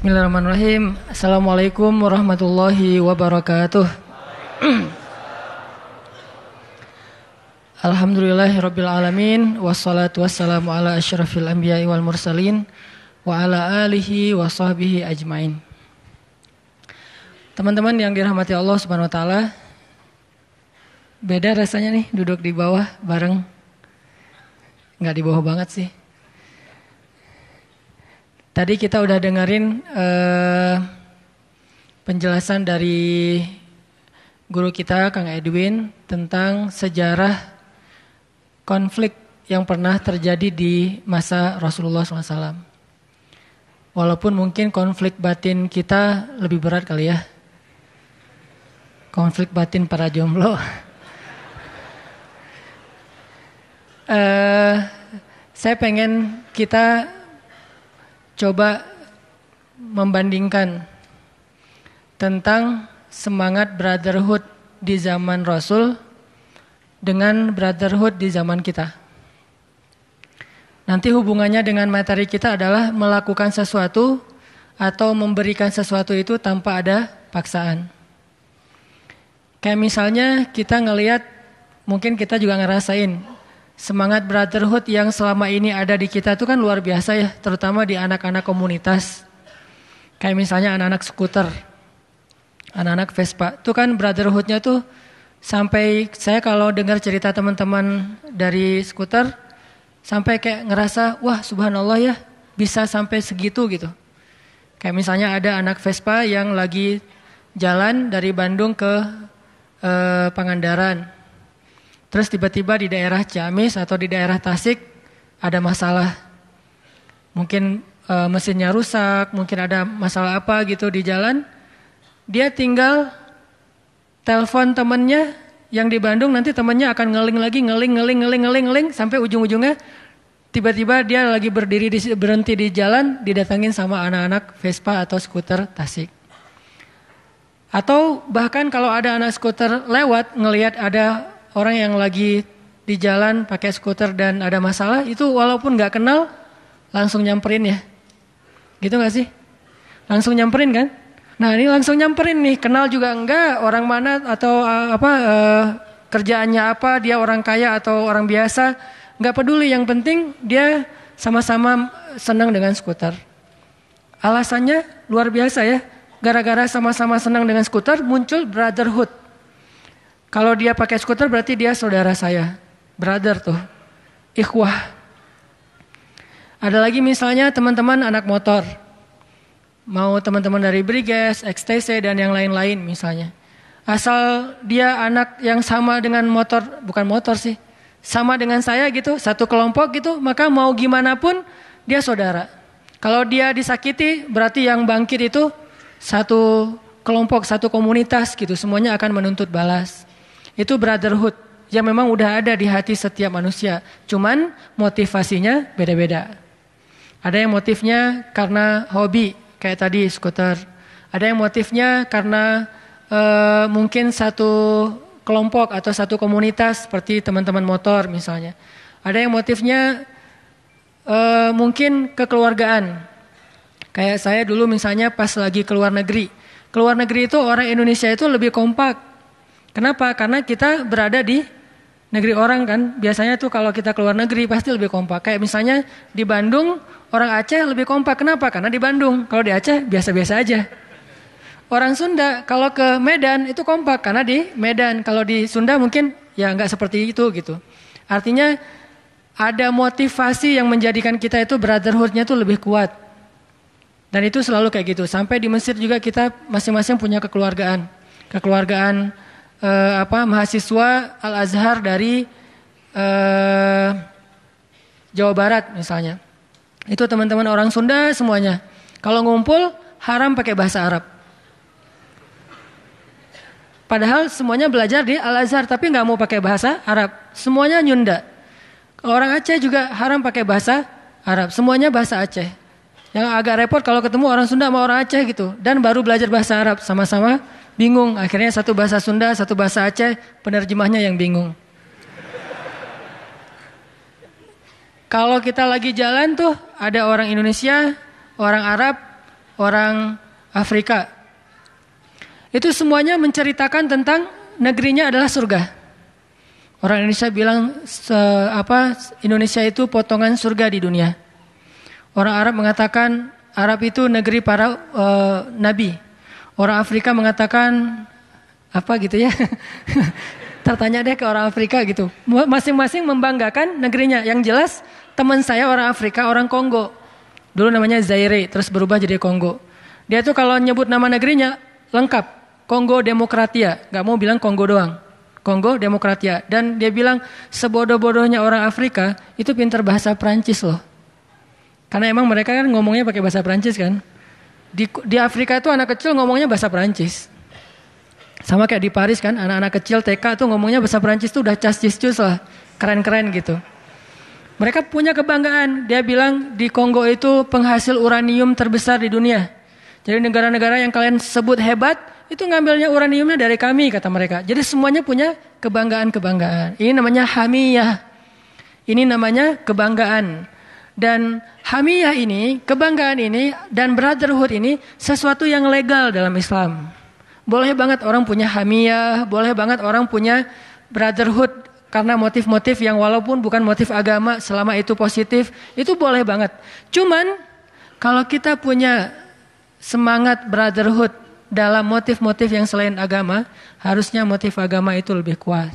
Bismillahirrahmanirrahim. Assalamualaikum warahmatullahi wabarakatuh. Alhamdulillahirabbil alamin wassalatu wassalamu ala asyrafil anbiya'i wal mursalin wa ala alihi wa sahbihi ajmain. Teman-teman yang dirahmati Allah Subhanahu wa taala, beda rasanya nih duduk di bawah bareng. Nggak di bawah banget sih. Tadi kita udah dengerin uh, penjelasan dari guru kita Kang Edwin tentang sejarah konflik yang pernah terjadi di masa Rasulullah SAW. Walaupun mungkin konflik batin kita lebih berat kali ya. Konflik batin para jomblo. uh, saya pengen kita coba membandingkan tentang semangat brotherhood di zaman Rasul dengan brotherhood di zaman kita. Nanti hubungannya dengan materi kita adalah melakukan sesuatu atau memberikan sesuatu itu tanpa ada paksaan. Kayak misalnya kita ngelihat, mungkin kita juga ngerasain semangat brotherhood yang selama ini ada di kita itu kan luar biasa ya, terutama di anak-anak komunitas. Kayak misalnya anak-anak skuter, anak-anak Vespa, itu kan brotherhoodnya tuh sampai saya kalau dengar cerita teman-teman dari skuter, sampai kayak ngerasa, wah subhanallah ya, bisa sampai segitu gitu. Kayak misalnya ada anak Vespa yang lagi jalan dari Bandung ke eh, Pangandaran, Terus tiba-tiba di daerah Ciamis atau di daerah Tasik ada masalah. Mungkin e, mesinnya rusak, mungkin ada masalah apa gitu di jalan. Dia tinggal telepon temennya yang di Bandung nanti temennya akan ngeling lagi, ngeling, ngeling, ngeling, ngeling, ngeling sampai ujung-ujungnya tiba-tiba dia lagi berdiri di, berhenti di jalan didatangin sama anak-anak Vespa atau skuter Tasik. Atau bahkan kalau ada anak skuter lewat ngelihat ada orang yang lagi di jalan pakai skuter dan ada masalah itu walaupun nggak kenal langsung nyamperin ya. Gitu gak sih? Langsung nyamperin kan? Nah ini langsung nyamperin nih, kenal juga enggak orang mana atau uh, apa uh, kerjaannya apa, dia orang kaya atau orang biasa, nggak peduli. Yang penting dia sama-sama senang dengan skuter. Alasannya luar biasa ya, gara-gara sama-sama senang dengan skuter muncul brotherhood. Kalau dia pakai skuter berarti dia saudara saya. Brother tuh. Ikhwah. Ada lagi misalnya teman-teman anak motor. Mau teman-teman dari Briges, XTC dan yang lain-lain misalnya. Asal dia anak yang sama dengan motor, bukan motor sih. Sama dengan saya gitu, satu kelompok gitu, maka mau gimana pun dia saudara. Kalau dia disakiti berarti yang bangkit itu satu kelompok, satu komunitas gitu. Semuanya akan menuntut balas. Itu brotherhood yang memang udah ada di hati setiap manusia. Cuman motivasinya beda-beda. Ada yang motifnya karena hobi, kayak tadi skuter. Ada yang motifnya karena uh, mungkin satu kelompok atau satu komunitas seperti teman-teman motor misalnya. Ada yang motifnya uh, mungkin kekeluargaan. Kayak saya dulu misalnya pas lagi keluar negeri. Keluar negeri itu orang Indonesia itu lebih kompak Kenapa? Karena kita berada di negeri orang kan. Biasanya tuh kalau kita keluar negeri pasti lebih kompak. Kayak misalnya di Bandung orang Aceh lebih kompak. Kenapa? Karena di Bandung. Kalau di Aceh biasa-biasa aja. Orang Sunda kalau ke Medan itu kompak karena di Medan. Kalau di Sunda mungkin ya nggak seperti itu gitu. Artinya ada motivasi yang menjadikan kita itu brotherhoodnya tuh lebih kuat. Dan itu selalu kayak gitu. Sampai di Mesir juga kita masing-masing punya kekeluargaan. Kekeluargaan uh, apa mahasiswa Al Azhar dari uh, Jawa Barat misalnya. Itu teman-teman orang Sunda semuanya. Kalau ngumpul haram pakai bahasa Arab. Padahal semuanya belajar di Al Azhar tapi nggak mau pakai bahasa Arab. Semuanya Nyunda. Orang Aceh juga haram pakai bahasa Arab. Semuanya bahasa Aceh. Yang agak repot kalau ketemu orang Sunda sama orang Aceh gitu. Dan baru belajar bahasa Arab sama-sama bingung. Akhirnya satu bahasa Sunda, satu bahasa Aceh, penerjemahnya yang bingung. Kalau kita lagi jalan tuh ada orang Indonesia, orang Arab, orang Afrika. Itu semuanya menceritakan tentang negerinya adalah surga. Orang Indonesia bilang se, apa Indonesia itu potongan surga di dunia. Orang Arab mengatakan Arab itu negeri para uh, nabi. Orang Afrika mengatakan apa gitu ya. Tertanya deh ke orang Afrika gitu. Masing-masing membanggakan negerinya. Yang jelas teman saya orang Afrika, orang Kongo. Dulu namanya Zaire, terus berubah jadi Kongo. Dia tuh kalau nyebut nama negerinya lengkap. Kongo Demokratia, nggak mau bilang Kongo doang. Kongo Demokratia. Dan dia bilang sebodoh-bodohnya orang Afrika itu pintar bahasa Prancis loh. Karena emang mereka kan ngomongnya pakai bahasa Prancis kan. Di, di Afrika itu anak kecil ngomongnya bahasa Prancis. Sama kayak di Paris kan, anak-anak kecil TK tuh ngomongnya bahasa Prancis tuh udah cas-cis lah. Keren-keren gitu. Mereka punya kebanggaan. Dia bilang di Kongo itu penghasil uranium terbesar di dunia. Jadi negara-negara yang kalian sebut hebat itu ngambilnya uraniumnya dari kami kata mereka. Jadi semuanya punya kebanggaan-kebanggaan. Ini namanya hamiyah. Ini namanya kebanggaan. Dan hamiyah ini, kebanggaan ini dan brotherhood ini sesuatu yang legal dalam Islam. Boleh banget orang punya hamiyah, boleh banget orang punya brotherhood karena motif-motif yang walaupun bukan motif agama selama itu positif, itu boleh banget. Cuman kalau kita punya semangat brotherhood dalam motif-motif yang selain agama, harusnya motif agama itu lebih kuat.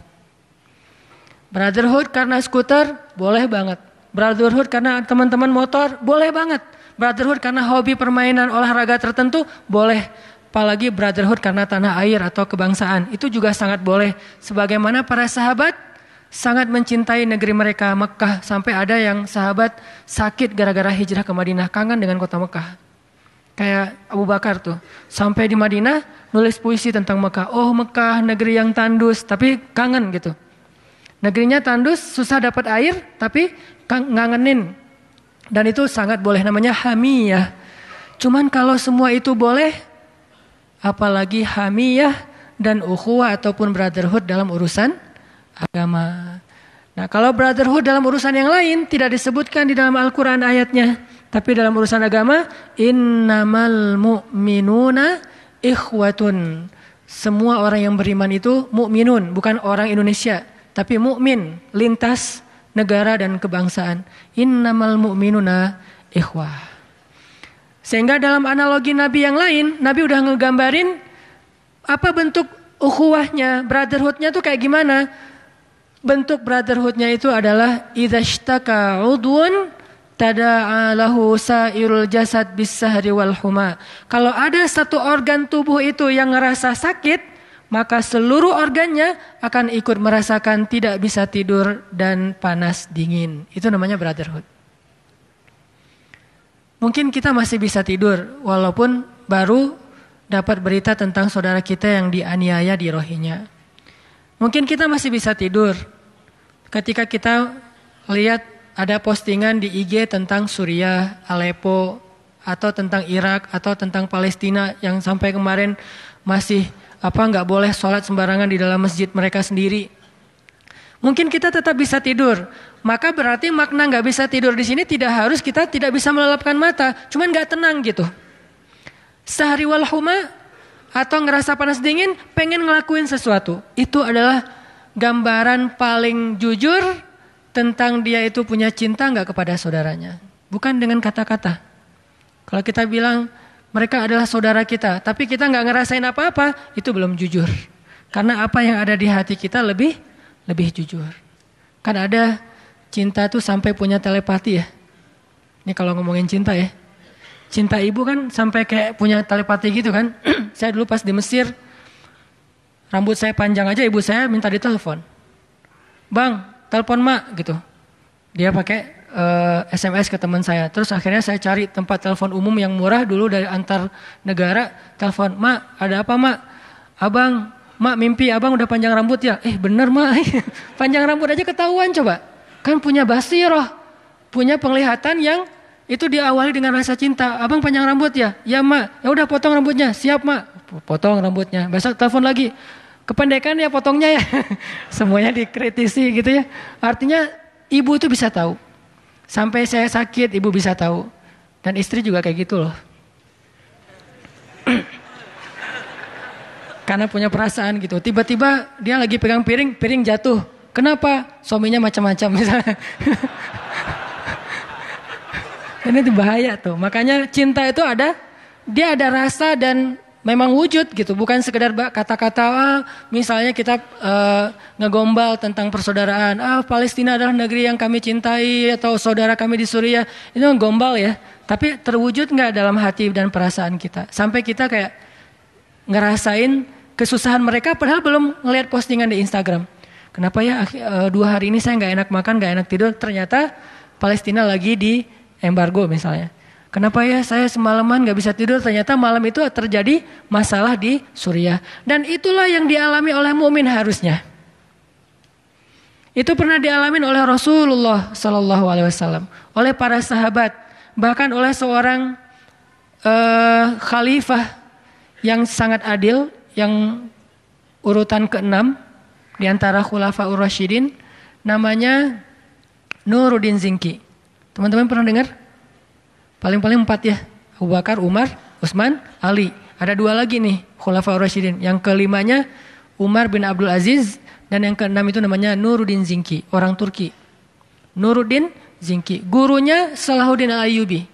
Brotherhood karena skuter, boleh banget. Brotherhood karena teman-teman motor, boleh banget. Brotherhood karena hobi permainan olahraga tertentu, boleh. Apalagi brotherhood karena tanah air atau kebangsaan, itu juga sangat boleh. Sebagaimana para sahabat sangat mencintai negeri mereka Mekah sampai ada yang sahabat sakit gara-gara hijrah ke Madinah kangen dengan kota Mekah. Kayak Abu Bakar tuh. Sampai di Madinah nulis puisi tentang Mekah. Oh Mekah negeri yang tandus. Tapi kangen gitu. Negerinya tandus susah dapat air tapi ngangenin. Dan itu sangat boleh namanya hamiyah. Cuman kalau semua itu boleh. Apalagi hamiyah dan ukhuwah ataupun brotherhood dalam urusan agama. Nah kalau brotherhood dalam urusan yang lain tidak disebutkan di dalam Al-Quran ayatnya. Tapi dalam urusan agama, innamal mu'minuna ikhwatun. Semua orang yang beriman itu mukminun, bukan orang Indonesia, tapi mukmin lintas negara dan kebangsaan. Innamal mu'minuna ikhwah. Sehingga dalam analogi Nabi yang lain, Nabi udah ngegambarin apa bentuk ukhuwahnya, brotherhoodnya tuh kayak gimana. Bentuk brotherhoodnya itu adalah idhashtaka udwun tada'alahu sairul jasad bisahri wal huma. Kalau ada satu organ tubuh itu yang ngerasa sakit, maka seluruh organnya akan ikut merasakan tidak bisa tidur dan panas dingin. Itu namanya brotherhood. Mungkin kita masih bisa tidur walaupun baru dapat berita tentang saudara kita yang dianiaya di rohinya. Mungkin kita masih bisa tidur ketika kita lihat ada postingan di IG tentang Suriah, Aleppo, atau tentang Irak, atau tentang Palestina yang sampai kemarin masih apa nggak boleh sholat sembarangan di dalam masjid mereka sendiri. Mungkin kita tetap bisa tidur, maka berarti makna nggak bisa tidur di sini tidak harus kita tidak bisa melelapkan mata, cuman nggak tenang gitu. Sehari wal huma atau ngerasa panas dingin, pengen ngelakuin sesuatu. Itu adalah gambaran paling jujur tentang dia itu punya cinta nggak kepada saudaranya. Bukan dengan kata-kata. Kalau kita bilang mereka adalah saudara kita, tapi kita nggak ngerasain apa-apa, itu belum jujur. Karena apa yang ada di hati kita lebih lebih jujur. Kan ada cinta tuh sampai punya telepati ya. Ini kalau ngomongin cinta ya. Cinta ibu kan sampai kayak punya telepati gitu kan. saya dulu pas di Mesir, rambut saya panjang aja ibu saya minta ditelepon. Bang, telepon mak gitu. Dia pakai uh, eh, SMS ke teman saya. Terus akhirnya saya cari tempat telepon umum yang murah dulu dari antar negara. Telepon, mak ada apa mak? Abang, mak mimpi abang udah panjang rambut ya? Eh bener mak, panjang rambut aja ketahuan coba. Kan punya basiroh, punya penglihatan yang itu diawali dengan rasa cinta. Abang panjang rambut ya? Ya mak, ya udah potong rambutnya. Siap mak, potong rambutnya. Besok telepon lagi. Kependekan ya potongnya ya. Semuanya dikritisi gitu ya. Artinya ibu itu bisa tahu. Sampai saya sakit ibu bisa tahu. Dan istri juga kayak gitu loh. Karena punya perasaan gitu. Tiba-tiba dia lagi pegang piring, piring jatuh. Kenapa? Suaminya macam-macam misalnya. Ini tuh bahaya tuh. Makanya cinta itu ada, dia ada rasa dan memang wujud gitu, bukan sekedar kata-kata ah, misalnya kita uh, ngegombal tentang persaudaraan. Ah, Palestina adalah negeri yang kami cintai atau saudara kami di Suriah. Itu gombal ya. Tapi terwujud nggak dalam hati dan perasaan kita? Sampai kita kayak ngerasain kesusahan mereka padahal belum ngelihat postingan di Instagram. Kenapa ya uh, dua hari ini saya nggak enak makan, nggak enak tidur? Ternyata Palestina lagi di embargo misalnya. Kenapa ya saya semalaman gak bisa tidur? Ternyata malam itu terjadi masalah di Suriah. Dan itulah yang dialami oleh mukmin harusnya. Itu pernah dialami oleh Rasulullah Sallallahu Alaihi Wasallam, oleh para sahabat, bahkan oleh seorang uh, khalifah yang sangat adil, yang urutan keenam di antara khulafa ur-rasyidin, namanya Nuruddin Zinki. Teman-teman pernah dengar? Paling-paling empat ya. Abu Bakar, Umar, Utsman, Ali. Ada dua lagi nih Khulafa Rasyidin. Yang kelimanya Umar bin Abdul Aziz dan yang keenam itu namanya Nuruddin Zinki, orang Turki. Nuruddin Zinki, gurunya Salahuddin Al-Ayyubi.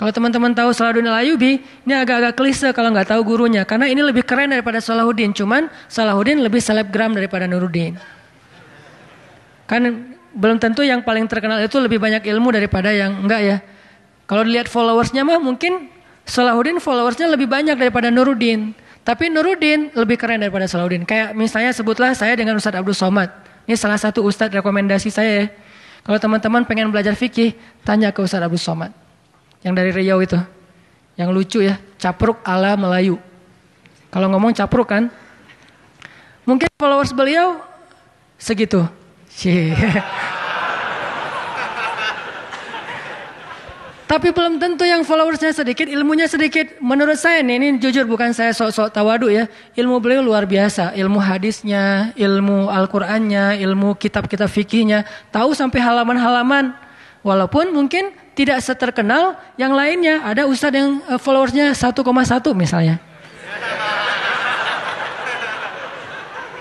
Kalau teman-teman tahu Salahuddin Al-Ayyubi, ini agak-agak klise kalau nggak tahu gurunya. Karena ini lebih keren daripada Salahuddin. Cuman Salahuddin lebih selebgram daripada Nuruddin. Kan belum tentu yang paling terkenal itu lebih banyak ilmu daripada yang enggak ya. Kalau dilihat followersnya mah mungkin Salahuddin followersnya lebih banyak daripada Nuruddin. Tapi Nuruddin lebih keren daripada Salahuddin. Kayak misalnya sebutlah saya dengan Ustadz Abdul Somad. Ini salah satu Ustadz rekomendasi saya ya. Kalau teman-teman pengen belajar fikih, tanya ke Ustadz Abdul Somad. Yang dari Riau itu. Yang lucu ya, capruk ala Melayu. Kalau ngomong capruk kan. Mungkin followers beliau segitu. Tapi belum tentu yang followersnya sedikit, ilmunya sedikit. Menurut saya nih, ini jujur bukan saya sok-sok tawadu ya. Ilmu beliau luar biasa. Ilmu hadisnya, ilmu Al-Qur'annya, ilmu kitab-kitab fikihnya. Tahu sampai halaman-halaman. Walaupun mungkin tidak seterkenal yang lainnya. Ada ustadz yang eh, followersnya 1,1 misalnya.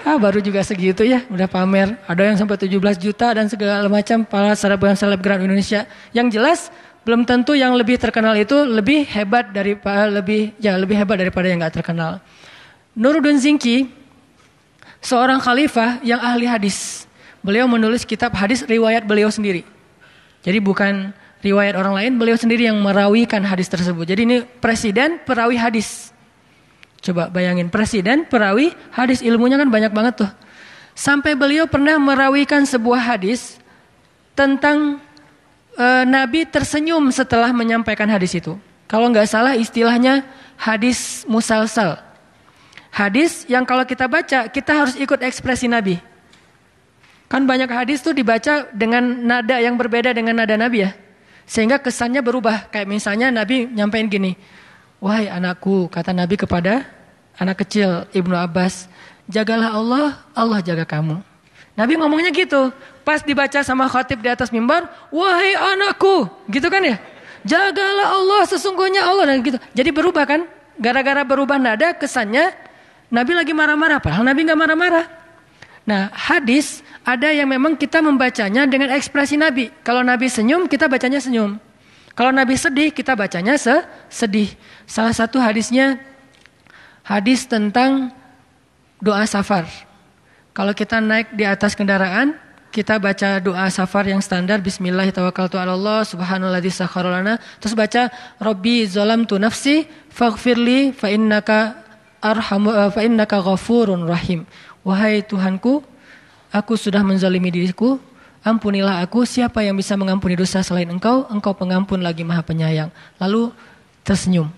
Ah baru juga segitu ya, udah pamer. Ada yang sampai 17 juta dan segala macam para selebgram selebgram Indonesia. Yang jelas belum tentu yang lebih terkenal itu lebih hebat daripada lebih ya lebih hebat daripada yang nggak terkenal. Nuruddin Zinki seorang khalifah yang ahli hadis. Beliau menulis kitab hadis riwayat beliau sendiri. Jadi bukan riwayat orang lain, beliau sendiri yang merawikan hadis tersebut. Jadi ini presiden perawi hadis. Coba bayangin presiden perawi hadis ilmunya kan banyak banget tuh. Sampai beliau pernah merawikan sebuah hadis tentang e, Nabi tersenyum setelah menyampaikan hadis itu. Kalau nggak salah istilahnya hadis musalsal. Hadis yang kalau kita baca kita harus ikut ekspresi Nabi. Kan banyak hadis tuh dibaca dengan nada yang berbeda dengan nada Nabi ya. Sehingga kesannya berubah. Kayak misalnya Nabi nyampein gini. Wahai anakku, kata Nabi kepada anak kecil Ibnu Abbas. Jagalah Allah, Allah jaga kamu. Nabi ngomongnya gitu. Pas dibaca sama khatib di atas mimbar, wahai anakku, gitu kan ya? Jagalah Allah, sesungguhnya Allah dan gitu. Jadi berubah kan? Gara-gara berubah nada, kesannya Nabi lagi marah-marah, padahal Nabi nggak marah-marah. Nah, hadis ada yang memang kita membacanya dengan ekspresi Nabi. Kalau Nabi senyum, kita bacanya senyum. Kalau Nabi sedih, kita bacanya se sedih. Salah satu hadisnya hadis tentang doa safar. Kalau kita naik di atas kendaraan, kita baca doa safar yang standar Bismillahirrahmanirrahim subhanalladzi sakharalana terus baca Rabbi zalamtu nafsi faghfirli fa innaka arhamu eh, fa innaka ghafurun rahim. Wahai Tuhanku aku sudah menzalimi diriku. Ampunilah aku. Siapa yang bisa mengampuni dosa selain engkau? Engkau pengampun lagi maha penyayang. Lalu tersenyum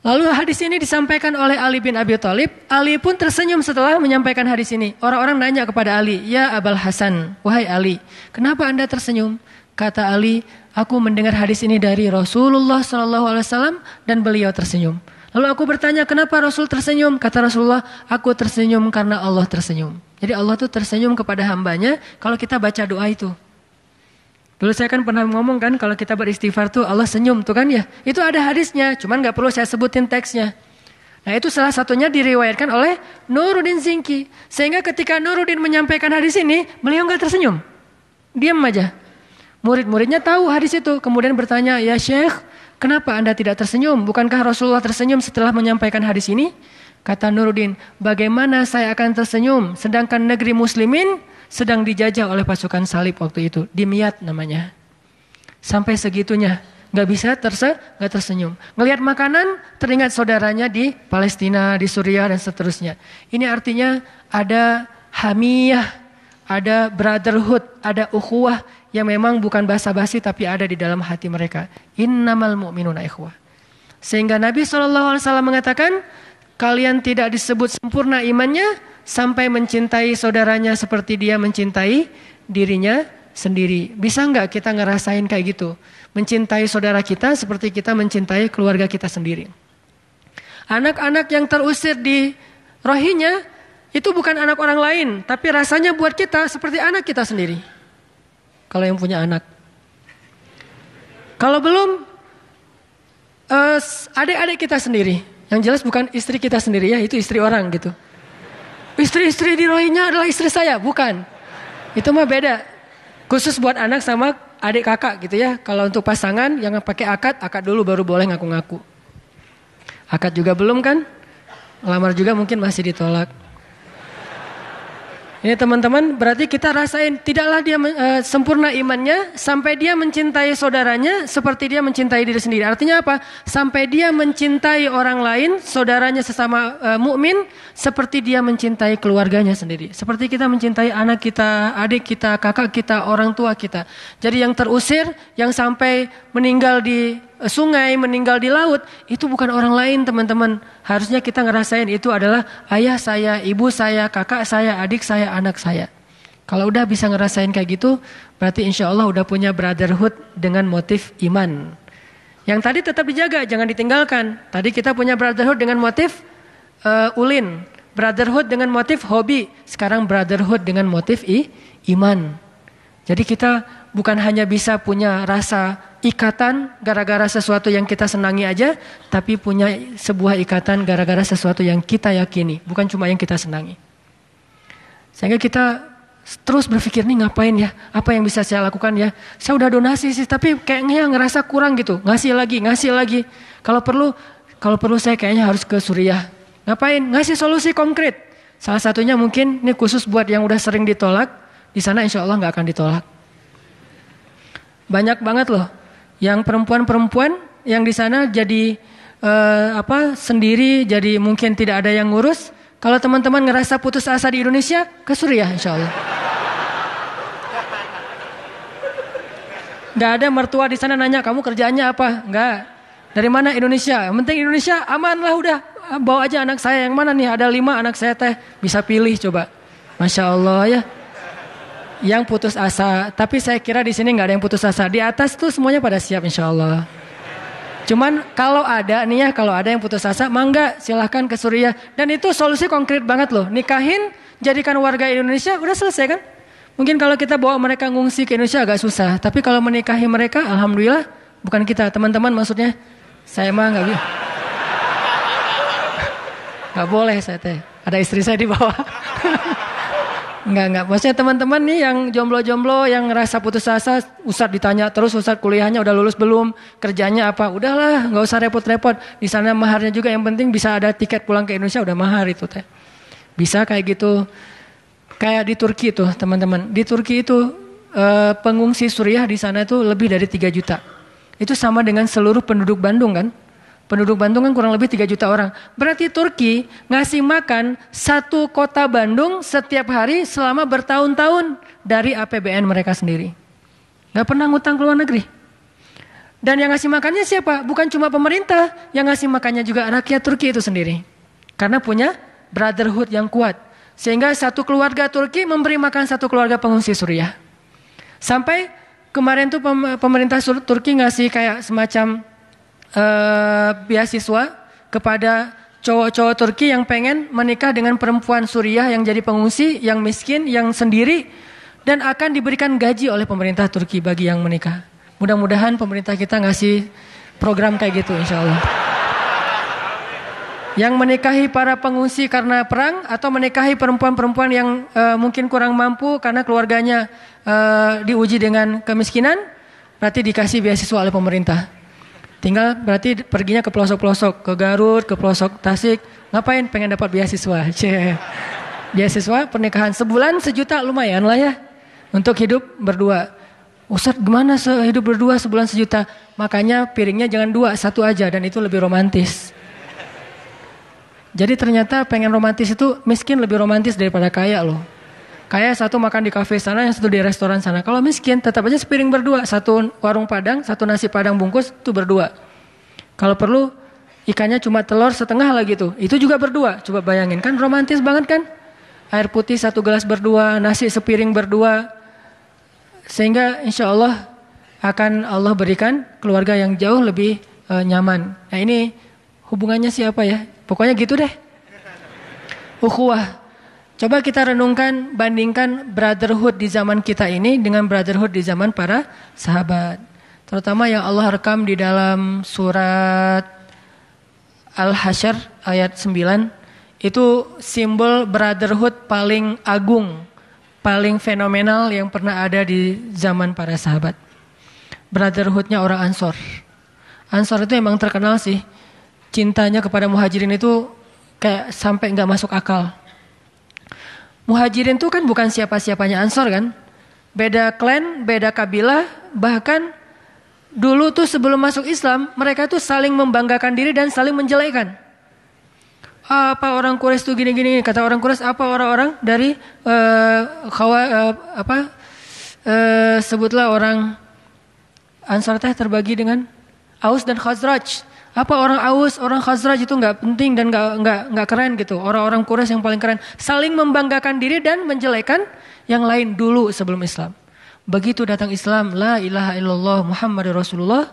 Lalu hadis ini disampaikan oleh Ali bin Abi Thalib. Ali pun tersenyum setelah menyampaikan hadis ini. Orang-orang nanya kepada Ali, Ya Abul Hasan, wahai Ali, kenapa anda tersenyum? Kata Ali, aku mendengar hadis ini dari Rasulullah SAW dan beliau tersenyum. Lalu aku bertanya, kenapa Rasul tersenyum? Kata Rasulullah, aku tersenyum karena Allah tersenyum. Jadi Allah tuh tersenyum kepada hambanya kalau kita baca doa itu. Dulu saya kan pernah ngomong kan kalau kita beristighfar tuh Allah senyum tuh kan ya. Itu ada hadisnya, cuman nggak perlu saya sebutin teksnya. Nah itu salah satunya diriwayatkan oleh Nuruddin Zinki. Sehingga ketika Nuruddin menyampaikan hadis ini, beliau nggak tersenyum. Diam aja. Murid-muridnya tahu hadis itu. Kemudian bertanya, ya Syekh, kenapa anda tidak tersenyum? Bukankah Rasulullah tersenyum setelah menyampaikan hadis ini? Kata Nuruddin, bagaimana saya akan tersenyum sedangkan negeri muslimin sedang dijajah oleh pasukan salib waktu itu. Dimyat namanya. Sampai segitunya nggak bisa terse nggak tersenyum. Ngelihat makanan teringat saudaranya di Palestina, di Suriah dan seterusnya. Ini artinya ada hamiyah, ada brotherhood, ada ukhuwah yang memang bukan basa-basi tapi ada di dalam hati mereka. Innamal mu'minuna ikhwah. Sehingga Nabi SAW mengatakan, kalian tidak disebut sempurna imannya sampai mencintai saudaranya seperti dia mencintai dirinya sendiri. Bisa nggak kita ngerasain kayak gitu? Mencintai saudara kita seperti kita mencintai keluarga kita sendiri. Anak-anak yang terusir di rohinya itu bukan anak orang lain, tapi rasanya buat kita seperti anak kita sendiri. Kalau yang punya anak. Kalau belum, uh, adik-adik kita sendiri. Yang jelas bukan istri kita sendiri ya, itu istri orang gitu. Istri-istri di rohinya adalah istri saya, bukan. Itu mah beda. Khusus buat anak sama adik kakak gitu ya. Kalau untuk pasangan yang pakai akad, akad dulu baru boleh ngaku-ngaku. Akad juga belum kan? Lamar juga mungkin masih ditolak. Ini teman-teman berarti kita rasain tidaklah dia uh, sempurna imannya sampai dia mencintai saudaranya seperti dia mencintai diri sendiri. Artinya apa? Sampai dia mencintai orang lain, saudaranya sesama uh, mukmin seperti dia mencintai keluarganya sendiri. Seperti kita mencintai anak kita, adik kita, kakak kita, orang tua kita. Jadi yang terusir, yang sampai meninggal di sungai, meninggal di laut, itu bukan orang lain teman-teman. Harusnya kita ngerasain itu adalah ayah saya, ibu saya, kakak saya, adik saya, anak saya. Kalau udah bisa ngerasain kayak gitu, berarti insya Allah udah punya brotherhood dengan motif iman. Yang tadi tetap dijaga, jangan ditinggalkan. Tadi kita punya brotherhood dengan motif uh, ulin. Brotherhood dengan motif hobi. Sekarang brotherhood dengan motif i, iman. Jadi kita bukan hanya bisa punya rasa ikatan gara-gara sesuatu yang kita senangi aja, tapi punya sebuah ikatan gara-gara sesuatu yang kita yakini, bukan cuma yang kita senangi. Sehingga kita terus berpikir nih ngapain ya, apa yang bisa saya lakukan ya. Saya udah donasi sih, tapi kayaknya ngerasa kurang gitu, ngasih lagi, ngasih lagi. Kalau perlu, kalau perlu saya kayaknya harus ke Suriah. Ngapain? Ngasih solusi konkret. Salah satunya mungkin ini khusus buat yang udah sering ditolak, di sana insya Allah nggak akan ditolak. Banyak banget loh yang perempuan-perempuan yang di sana jadi uh, apa sendiri jadi mungkin tidak ada yang ngurus. Kalau teman-teman ngerasa putus asa di Indonesia ke Suriah insya Allah. Nggak ada mertua di sana nanya kamu kerjaannya apa? Nggak. Dari mana Indonesia? Yang penting Indonesia aman lah udah. Bawa aja anak saya. Yang mana nih? Ada lima anak saya teh. Bisa pilih coba. Masya Allah ya yang putus asa. Tapi saya kira di sini nggak ada yang putus asa. Di atas tuh semuanya pada siap insya Allah. Cuman kalau ada nih ya, kalau ada yang putus asa, mangga silahkan ke Suriah. Dan itu solusi konkret banget loh. Nikahin, jadikan warga Indonesia, udah selesai kan? Mungkin kalau kita bawa mereka ngungsi ke Indonesia agak susah. Tapi kalau menikahi mereka, alhamdulillah, bukan kita, teman-teman maksudnya. Saya mah nggak bisa. Nggak boleh saya teh. Ada istri saya di bawah. Enggak, enggak. Maksudnya teman-teman nih yang jomblo-jomblo yang ngerasa putus asa, Ustadz ditanya terus Ustadz kuliahnya udah lulus belum, kerjanya apa? Udahlah, nggak usah repot-repot. Di sana maharnya juga yang penting bisa ada tiket pulang ke Indonesia udah mahar itu teh. Bisa kayak gitu. Kayak di Turki tuh teman-teman. Di Turki itu e, pengungsi Suriah di sana itu lebih dari 3 juta. Itu sama dengan seluruh penduduk Bandung kan? Penduduk Bandung kan kurang lebih 3 juta orang. Berarti Turki ngasih makan satu kota Bandung setiap hari selama bertahun-tahun dari APBN mereka sendiri. Gak pernah ngutang ke luar negeri. Dan yang ngasih makannya siapa? Bukan cuma pemerintah, yang ngasih makannya juga rakyat Turki itu sendiri. Karena punya brotherhood yang kuat. Sehingga satu keluarga Turki memberi makan satu keluarga pengungsi Suriah. Sampai kemarin tuh pemerintah Turki ngasih kayak semacam uh, beasiswa kepada cowok-cowok Turki yang pengen menikah dengan perempuan Suriah yang jadi pengungsi, yang miskin, yang sendiri dan akan diberikan gaji oleh pemerintah Turki bagi yang menikah. Mudah-mudahan pemerintah kita ngasih program kayak gitu insya Allah. Yang menikahi para pengungsi karena perang atau menikahi perempuan-perempuan yang uh, mungkin kurang mampu karena keluarganya uh, diuji dengan kemiskinan, berarti dikasih beasiswa oleh pemerintah. Tinggal berarti perginya ke pelosok-pelosok, ke Garut, ke pelosok Tasik, ngapain pengen dapat beasiswa? Beasiswa pernikahan sebulan sejuta lumayan lah ya untuk hidup berdua. Ustaz gimana hidup berdua sebulan sejuta? Makanya piringnya jangan dua, satu aja dan itu lebih romantis. Jadi ternyata pengen romantis itu miskin lebih romantis daripada kaya loh. Kaya satu makan di kafe sana, yang satu di restoran sana. Kalau miskin tetap aja sepiring berdua, satu warung padang, satu nasi padang bungkus itu berdua. Kalau perlu ikannya cuma telur setengah lagi tuh, itu juga berdua. Coba bayangin kan romantis banget kan? Air putih satu gelas berdua, nasi sepiring berdua, sehingga insya Allah akan Allah berikan keluarga yang jauh lebih uh, nyaman. Nah ini hubungannya siapa ya? Pokoknya gitu deh. Ukhuwah. Coba kita renungkan, bandingkan brotherhood di zaman kita ini dengan brotherhood di zaman para sahabat. Terutama yang Allah rekam di dalam surat Al-Hasyr ayat 9. Itu simbol brotherhood paling agung paling fenomenal yang pernah ada di zaman para sahabat. Brotherhoodnya orang Ansor. Ansor itu emang terkenal sih. Cintanya kepada muhajirin itu kayak sampai nggak masuk akal. Muhajirin itu kan bukan siapa-siapanya Ansor kan. Beda klan, beda kabilah, bahkan dulu tuh sebelum masuk Islam, mereka tuh saling membanggakan diri dan saling menjelekan apa orang Quraisy itu gini-gini kata orang Quraisy apa orang-orang dari uh, khawa, uh, apa uh, sebutlah orang Ansar teh terbagi dengan Aus dan Khazraj. Apa orang Aus, orang Khazraj itu nggak penting dan nggak nggak nggak keren gitu. Orang-orang Quraisy yang paling keren saling membanggakan diri dan menjelekan yang lain dulu sebelum Islam. Begitu datang Islam, la ilaha illallah Muhammad Rasulullah,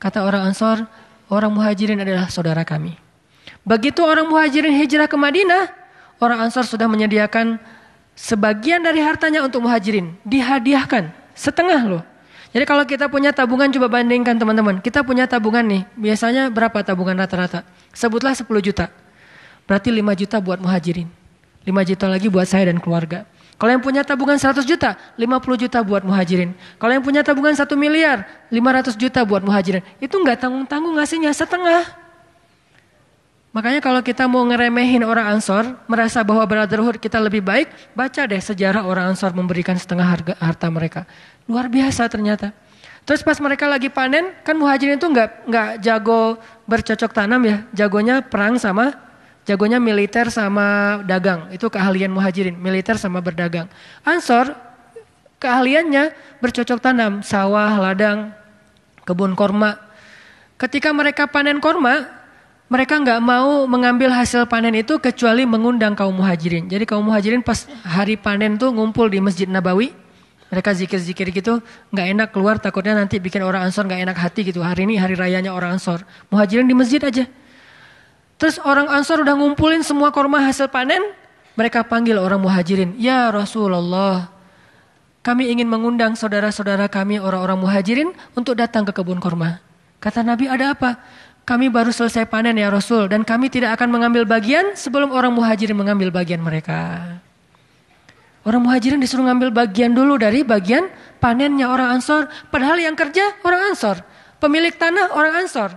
kata orang Ansar, orang Muhajirin adalah saudara kami. Begitu orang muhajirin hijrah ke Madinah, orang Ansar sudah menyediakan sebagian dari hartanya untuk muhajirin. Dihadiahkan, setengah loh. Jadi kalau kita punya tabungan, coba bandingkan teman-teman. Kita punya tabungan nih, biasanya berapa tabungan rata-rata? Sebutlah 10 juta. Berarti 5 juta buat muhajirin. 5 juta lagi buat saya dan keluarga. Kalau yang punya tabungan 100 juta, 50 juta buat muhajirin. Kalau yang punya tabungan 1 miliar, 500 juta buat muhajirin. Itu nggak tanggung-tanggung ngasihnya setengah. Makanya kalau kita mau ngeremehin orang Ansor, merasa bahwa brotherhood kita lebih baik, baca deh sejarah orang Ansor memberikan setengah harga harta mereka. Luar biasa ternyata. Terus pas mereka lagi panen, kan muhajirin itu nggak nggak jago bercocok tanam ya, jagonya perang sama jagonya militer sama dagang. Itu keahlian muhajirin, militer sama berdagang. Ansor keahliannya bercocok tanam, sawah, ladang, kebun korma. Ketika mereka panen korma, mereka nggak mau mengambil hasil panen itu kecuali mengundang kaum muhajirin. Jadi kaum muhajirin pas hari panen tuh ngumpul di Masjid Nabawi. Mereka zikir-zikir gitu, nggak enak keluar takutnya nanti bikin orang Ansor nggak enak hati gitu. Hari ini hari rayanya orang Ansor. Muhajirin di masjid aja. Terus orang Ansor udah ngumpulin semua korma hasil panen. Mereka panggil orang muhajirin. Ya Rasulullah, kami ingin mengundang saudara-saudara kami orang-orang muhajirin untuk datang ke kebun korma. Kata Nabi ada apa? Kami baru selesai panen ya Rasul dan kami tidak akan mengambil bagian sebelum orang muhajirin mengambil bagian mereka. Orang muhajirin disuruh ngambil bagian dulu dari bagian panennya orang Ansor. Padahal yang kerja orang Ansor. Pemilik tanah orang Ansor.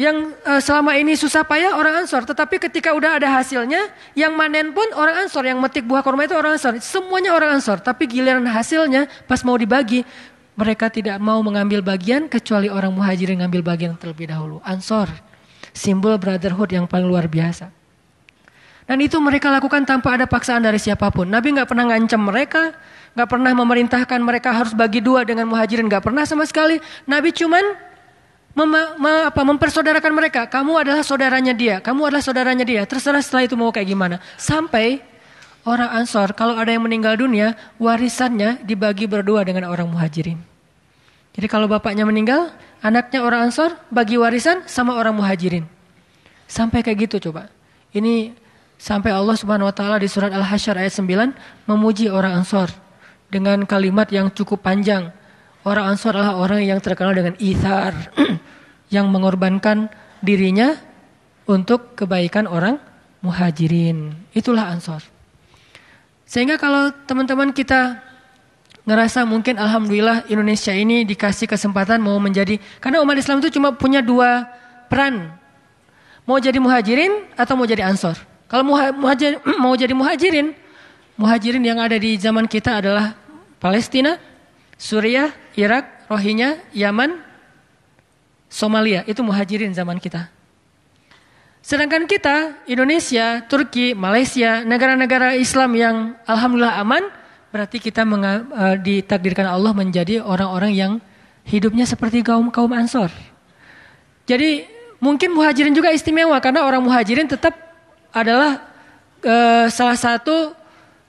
Yang uh, selama ini susah payah orang Ansor. Tetapi ketika udah ada hasilnya, yang manen pun orang Ansor. Yang metik buah kurma itu orang Ansor. Semuanya orang Ansor. Tapi giliran hasilnya pas mau dibagi, mereka tidak mau mengambil bagian kecuali orang muhajirin mengambil bagian terlebih dahulu. Ansor, simbol brotherhood yang paling luar biasa. Dan itu mereka lakukan tanpa ada paksaan dari siapa pun. Nabi nggak pernah ngancam mereka, nggak pernah memerintahkan mereka harus bagi dua dengan muhajirin, nggak pernah sama sekali. Nabi cuman mem apa, mempersaudarakan mereka. Kamu adalah saudaranya dia, kamu adalah saudaranya dia. Terserah setelah itu mau kayak gimana. Sampai orang Ansor kalau ada yang meninggal dunia, warisannya dibagi berdua dengan orang muhajirin. Jadi kalau bapaknya meninggal, anaknya orang Ansor bagi warisan sama orang muhajirin. Sampai kayak gitu coba. Ini sampai Allah Subhanahu wa taala di surat Al-Hasyr ayat 9 memuji orang Ansor dengan kalimat yang cukup panjang. Orang Ansor adalah orang yang terkenal dengan ithar yang mengorbankan dirinya untuk kebaikan orang muhajirin. Itulah ansor. Sehingga kalau teman-teman kita ngerasa mungkin alhamdulillah Indonesia ini dikasih kesempatan mau menjadi karena umat Islam itu cuma punya dua peran. Mau jadi muhajirin atau mau jadi ansor. Kalau muhajir, mau jadi muhajirin, muhajirin yang ada di zaman kita adalah Palestina, Suriah, Irak, Rohingya, Yaman, Somalia. Itu muhajirin zaman kita. Sedangkan kita, Indonesia, Turki, Malaysia, negara-negara Islam yang alhamdulillah aman, berarti kita uh, ditakdirkan Allah menjadi orang-orang yang hidupnya seperti kaum kaum Ansor. Jadi mungkin muhajirin juga istimewa karena orang muhajirin tetap adalah uh, salah satu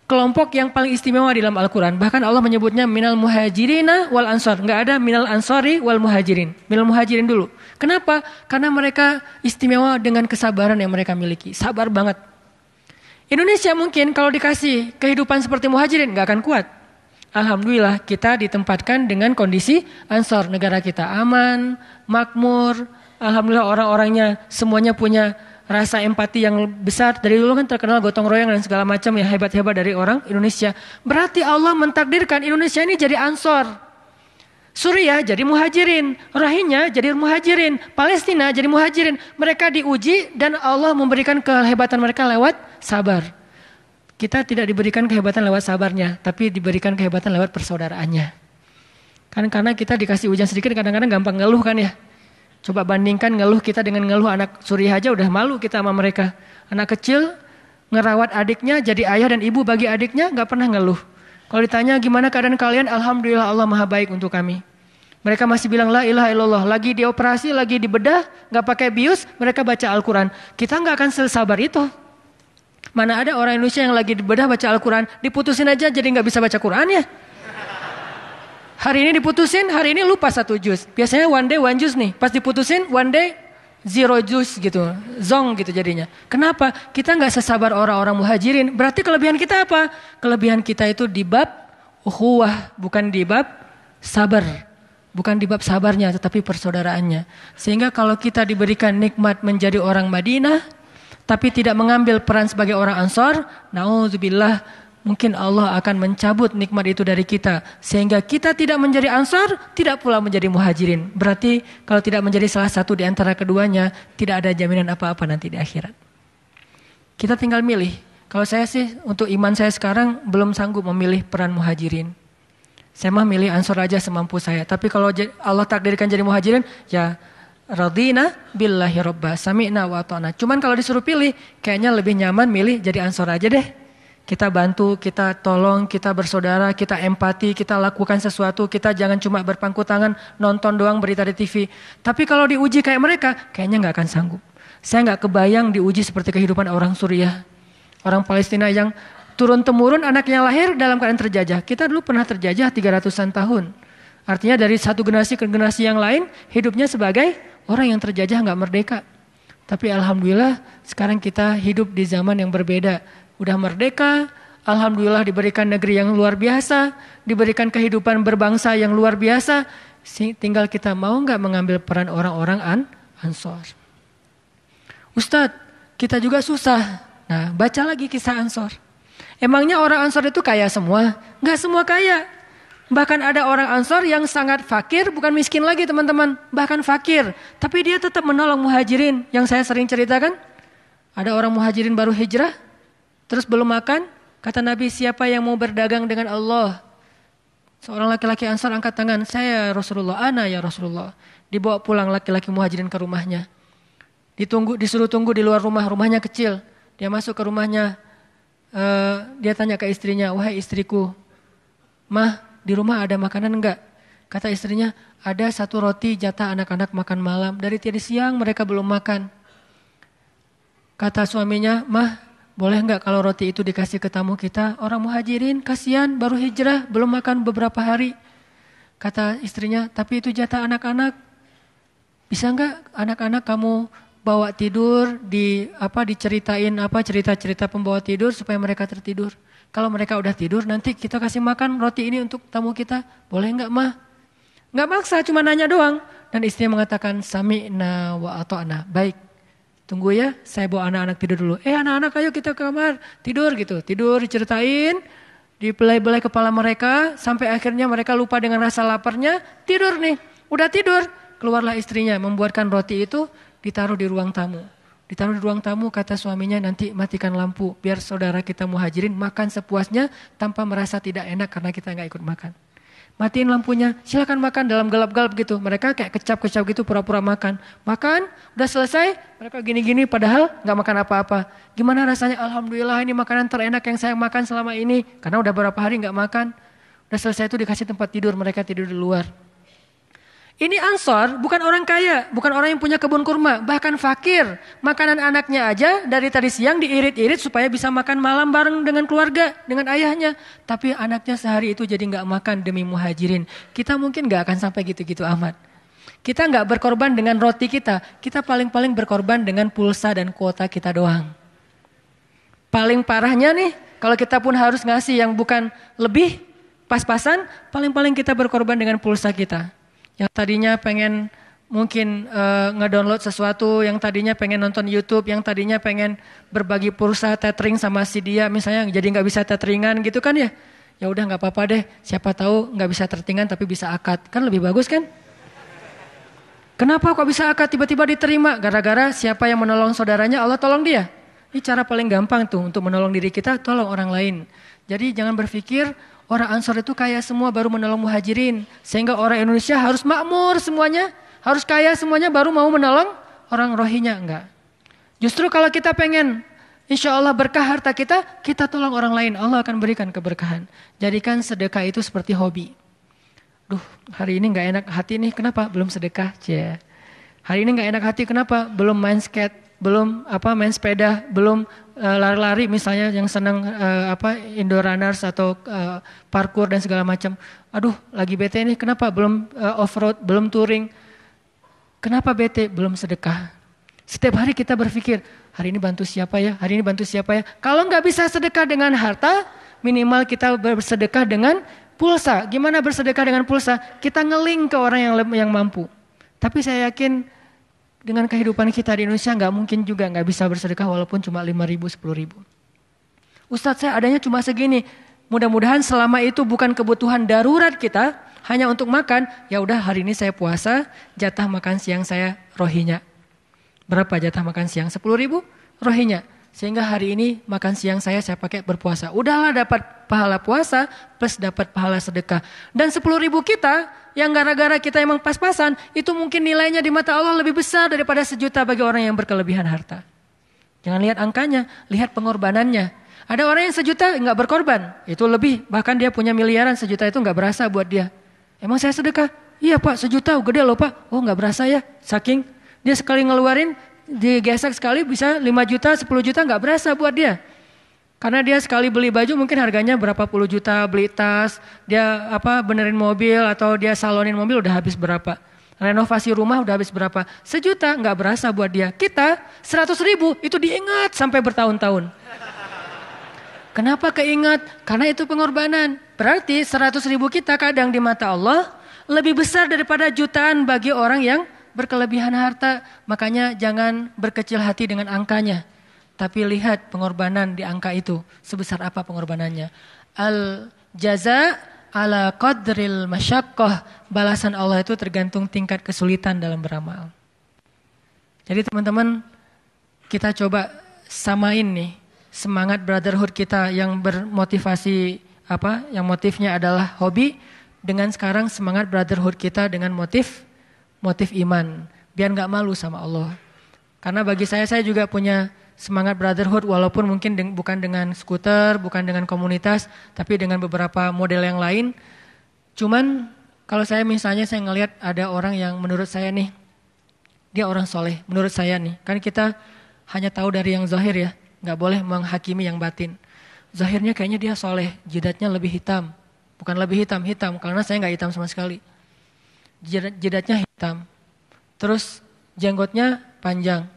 kelompok yang paling istimewa di dalam Al-Quran. Bahkan Allah menyebutnya minal muhajirina wal ansor. Nggak ada minal ansori wal muhajirin. Minal muhajirin dulu. Kenapa? Karena mereka istimewa dengan kesabaran yang mereka miliki. Sabar banget. Indonesia mungkin kalau dikasih kehidupan seperti muhajirin nggak akan kuat. Alhamdulillah kita ditempatkan dengan kondisi ansor. Negara kita aman, makmur. Alhamdulillah orang-orangnya semuanya punya rasa empati yang besar. Dari dulu kan terkenal gotong royong dan segala macam yang hebat-hebat dari orang Indonesia. Berarti Allah mentakdirkan Indonesia ini jadi ansor. Suriah jadi muhajirin, Rohingya jadi muhajirin, Palestina jadi muhajirin. Mereka diuji dan Allah memberikan kehebatan mereka lewat sabar. Kita tidak diberikan kehebatan lewat sabarnya, tapi diberikan kehebatan lewat persaudaraannya. Kan karena kita dikasih ujian sedikit kadang-kadang gampang ngeluh kan ya. Coba bandingkan ngeluh kita dengan ngeluh anak suri aja udah malu kita sama mereka. Anak kecil ngerawat adiknya jadi ayah dan ibu bagi adiknya nggak pernah ngeluh. Kalau ditanya gimana keadaan kalian, Alhamdulillah Allah maha baik untuk kami. Mereka masih bilang la ilaha illallah. Lagi dioperasi, lagi dibedah, nggak pakai bius, mereka baca Al-Quran. Kita nggak akan sesabar itu. Mana ada orang Indonesia yang lagi dibedah baca Al-Quran, diputusin aja jadi nggak bisa baca Quran ya. Hari ini diputusin, hari ini lupa satu juz. Biasanya one day one juz nih. Pas diputusin, one day zero juz gitu. Zong gitu jadinya. Kenapa? Kita nggak sesabar orang-orang muhajirin. Berarti kelebihan kita apa? Kelebihan kita itu di bab uhuwah. Bukan di bab sabar. Bukan di bab sabarnya, tetapi persaudaraannya. Sehingga kalau kita diberikan nikmat menjadi orang Madinah, tapi tidak mengambil peran sebagai orang Ansor, naudzubillah mungkin Allah akan mencabut nikmat itu dari kita sehingga kita tidak menjadi ansar, tidak pula menjadi muhajirin. Berarti kalau tidak menjadi salah satu di antara keduanya, tidak ada jaminan apa-apa nanti di akhirat. Kita tinggal milih. Kalau saya sih untuk iman saya sekarang belum sanggup memilih peran muhajirin. Saya mah milih ansor aja semampu saya. Tapi kalau Allah takdirkan jadi muhajirin, ya radina billahi robba sami'na wa ta'na. Cuman kalau disuruh pilih, kayaknya lebih nyaman milih jadi ansor aja deh. Kita bantu, kita tolong, kita bersaudara, kita empati, kita lakukan sesuatu. Kita jangan cuma berpangku tangan, nonton doang berita di TV. Tapi kalau diuji kayak mereka, kayaknya nggak akan sanggup. Saya nggak kebayang diuji seperti kehidupan orang Suriah. Orang Palestina yang turun-temurun anaknya lahir dalam keadaan terjajah. Kita dulu pernah terjajah 300-an tahun. Artinya dari satu generasi ke generasi yang lain, hidupnya sebagai orang yang terjajah nggak merdeka. Tapi Alhamdulillah sekarang kita hidup di zaman yang berbeda udah merdeka, alhamdulillah diberikan negeri yang luar biasa, diberikan kehidupan berbangsa yang luar biasa, tinggal kita mau nggak mengambil peran orang-orang an ansor. Ustadz, kita juga susah. Nah, baca lagi kisah ansor. Emangnya orang ansor itu kaya semua? Nggak semua kaya. Bahkan ada orang ansor yang sangat fakir, bukan miskin lagi teman-teman. Bahkan fakir. Tapi dia tetap menolong muhajirin. Yang saya sering ceritakan. Ada orang muhajirin baru hijrah. Terus belum makan, kata Nabi siapa yang mau berdagang dengan Allah? Seorang laki-laki ansar angkat tangan, saya Rasulullah, ana ya Rasulullah. Dibawa pulang laki-laki muhajirin ke rumahnya. Ditunggu, disuruh tunggu di luar rumah, rumahnya kecil. Dia masuk ke rumahnya, uh, dia tanya ke istrinya, wahai istriku, mah di rumah ada makanan enggak? Kata istrinya, ada satu roti jatah anak-anak makan malam. Dari tadi siang mereka belum makan. Kata suaminya, mah boleh nggak kalau roti itu dikasih ke tamu kita? Orang muhajirin kasihan baru hijrah belum makan beberapa hari. Kata istrinya, tapi itu jatah anak-anak. Bisa nggak anak-anak kamu bawa tidur di apa diceritain apa cerita-cerita pembawa tidur supaya mereka tertidur. Kalau mereka udah tidur nanti kita kasih makan roti ini untuk tamu kita. Boleh nggak mah? Nggak maksa cuma nanya doang. Dan istrinya mengatakan sami'na wa ato'na. Baik Tunggu ya, saya bawa anak-anak tidur dulu. Eh anak-anak ayo kita ke kamar, tidur gitu. Tidur diceritain, dibelai-belai kepala mereka, sampai akhirnya mereka lupa dengan rasa laparnya, tidur nih. Udah tidur, keluarlah istrinya membuatkan roti itu, ditaruh di ruang tamu. Ditaruh di ruang tamu, kata suaminya nanti matikan lampu, biar saudara kita muhajirin makan sepuasnya tanpa merasa tidak enak karena kita nggak ikut makan matiin lampunya, silakan makan dalam gelap-gelap gitu. Mereka kayak kecap-kecap gitu pura-pura makan. Makan, udah selesai, mereka gini-gini padahal nggak makan apa-apa. Gimana rasanya? Alhamdulillah ini makanan terenak yang saya makan selama ini. Karena udah beberapa hari nggak makan. Udah selesai itu dikasih tempat tidur, mereka tidur di luar. Ini Ansor bukan orang kaya, bukan orang yang punya kebun kurma, bahkan fakir. Makanan anaknya aja dari tadi siang diirit-irit supaya bisa makan malam bareng dengan keluarga, dengan ayahnya. Tapi anaknya sehari itu jadi nggak makan demi muhajirin. Kita mungkin nggak akan sampai gitu-gitu amat. Kita nggak berkorban dengan roti kita, kita paling-paling berkorban dengan pulsa dan kuota kita doang. Paling parahnya nih, kalau kita pun harus ngasih yang bukan lebih pas-pasan, paling-paling kita berkorban dengan pulsa kita. Yang tadinya pengen mungkin uh, ngedownload sesuatu, yang tadinya pengen nonton YouTube, yang tadinya pengen berbagi pulsa tethering sama si dia, misalnya jadi nggak bisa tetheringan gitu kan ya? Ya udah nggak apa-apa deh, siapa tahu nggak bisa tetheringan tapi bisa akad, kan lebih bagus kan? Kenapa kok bisa akad tiba-tiba diterima? Gara-gara siapa yang menolong saudaranya, Allah tolong dia. Ini cara paling gampang tuh untuk menolong diri kita, tolong orang lain. Jadi jangan berpikir Orang Ansor itu kaya semua baru menolong muhajirin. Sehingga orang Indonesia harus makmur semuanya. Harus kaya semuanya baru mau menolong orang rohinya. Enggak. Justru kalau kita pengen insya Allah berkah harta kita, kita tolong orang lain. Allah akan berikan keberkahan. Jadikan sedekah itu seperti hobi. Duh hari ini nggak enak hati nih kenapa? Belum sedekah. Cie. Hari ini nggak enak hati kenapa? Belum main skate belum apa main sepeda, belum lari-lari uh, misalnya yang senang uh, apa indoor runners atau uh, parkour dan segala macam. Aduh, lagi bete nih, kenapa belum uh, off road, belum touring? Kenapa bete? Belum sedekah. Setiap hari kita berpikir, hari ini bantu siapa ya? Hari ini bantu siapa ya? Kalau nggak bisa sedekah dengan harta, minimal kita bersedekah dengan pulsa. Gimana bersedekah dengan pulsa? Kita ngeling ke orang yang yang mampu. Tapi saya yakin dengan kehidupan kita di Indonesia nggak mungkin juga nggak bisa bersedekah walaupun cuma 5 ribu, 10 ribu. Ustadz saya adanya cuma segini. Mudah-mudahan selama itu bukan kebutuhan darurat kita, hanya untuk makan, ya udah hari ini saya puasa, jatah makan siang saya rohinya. Berapa jatah makan siang? 10 ribu rohinya. Sehingga hari ini makan siang saya saya pakai berpuasa. Udahlah dapat pahala puasa plus dapat pahala sedekah. Dan 10 ribu kita yang gara-gara kita emang pas-pasan itu mungkin nilainya di mata Allah lebih besar daripada sejuta bagi orang yang berkelebihan harta. Jangan lihat angkanya, lihat pengorbanannya. Ada orang yang sejuta nggak berkorban, itu lebih. Bahkan dia punya miliaran, sejuta itu nggak berasa buat dia. Emang saya sedekah? Iya pak, sejuta, gede loh pak. Oh nggak berasa ya, saking dia sekali ngeluarin digesek sekali bisa 5 juta, 10 juta nggak berasa buat dia. Karena dia sekali beli baju mungkin harganya berapa puluh juta, beli tas, dia apa benerin mobil atau dia salonin mobil udah habis berapa. Renovasi rumah udah habis berapa? Sejuta nggak berasa buat dia. Kita seratus ribu itu diingat sampai bertahun-tahun. Kenapa keingat? Karena itu pengorbanan. Berarti seratus ribu kita kadang di mata Allah lebih besar daripada jutaan bagi orang yang berkelebihan harta, makanya jangan berkecil hati dengan angkanya. Tapi lihat pengorbanan di angka itu, sebesar apa pengorbanannya. Al jaza ala qadril masyaqqah. Balasan Allah itu tergantung tingkat kesulitan dalam beramal. Jadi teman-teman, kita coba samain nih semangat brotherhood kita yang bermotivasi apa? Yang motifnya adalah hobi dengan sekarang semangat brotherhood kita dengan motif motif iman, biar nggak malu sama Allah. Karena bagi saya saya juga punya semangat brotherhood walaupun mungkin de bukan dengan skuter, bukan dengan komunitas, tapi dengan beberapa model yang lain. Cuman kalau saya misalnya saya ngelihat ada orang yang menurut saya nih dia orang soleh, menurut saya nih kan kita hanya tahu dari yang zahir ya, nggak boleh menghakimi yang batin. Zahirnya kayaknya dia soleh, jidatnya lebih hitam, bukan lebih hitam hitam karena saya nggak hitam sama sekali jidatnya hitam. Terus jenggotnya panjang.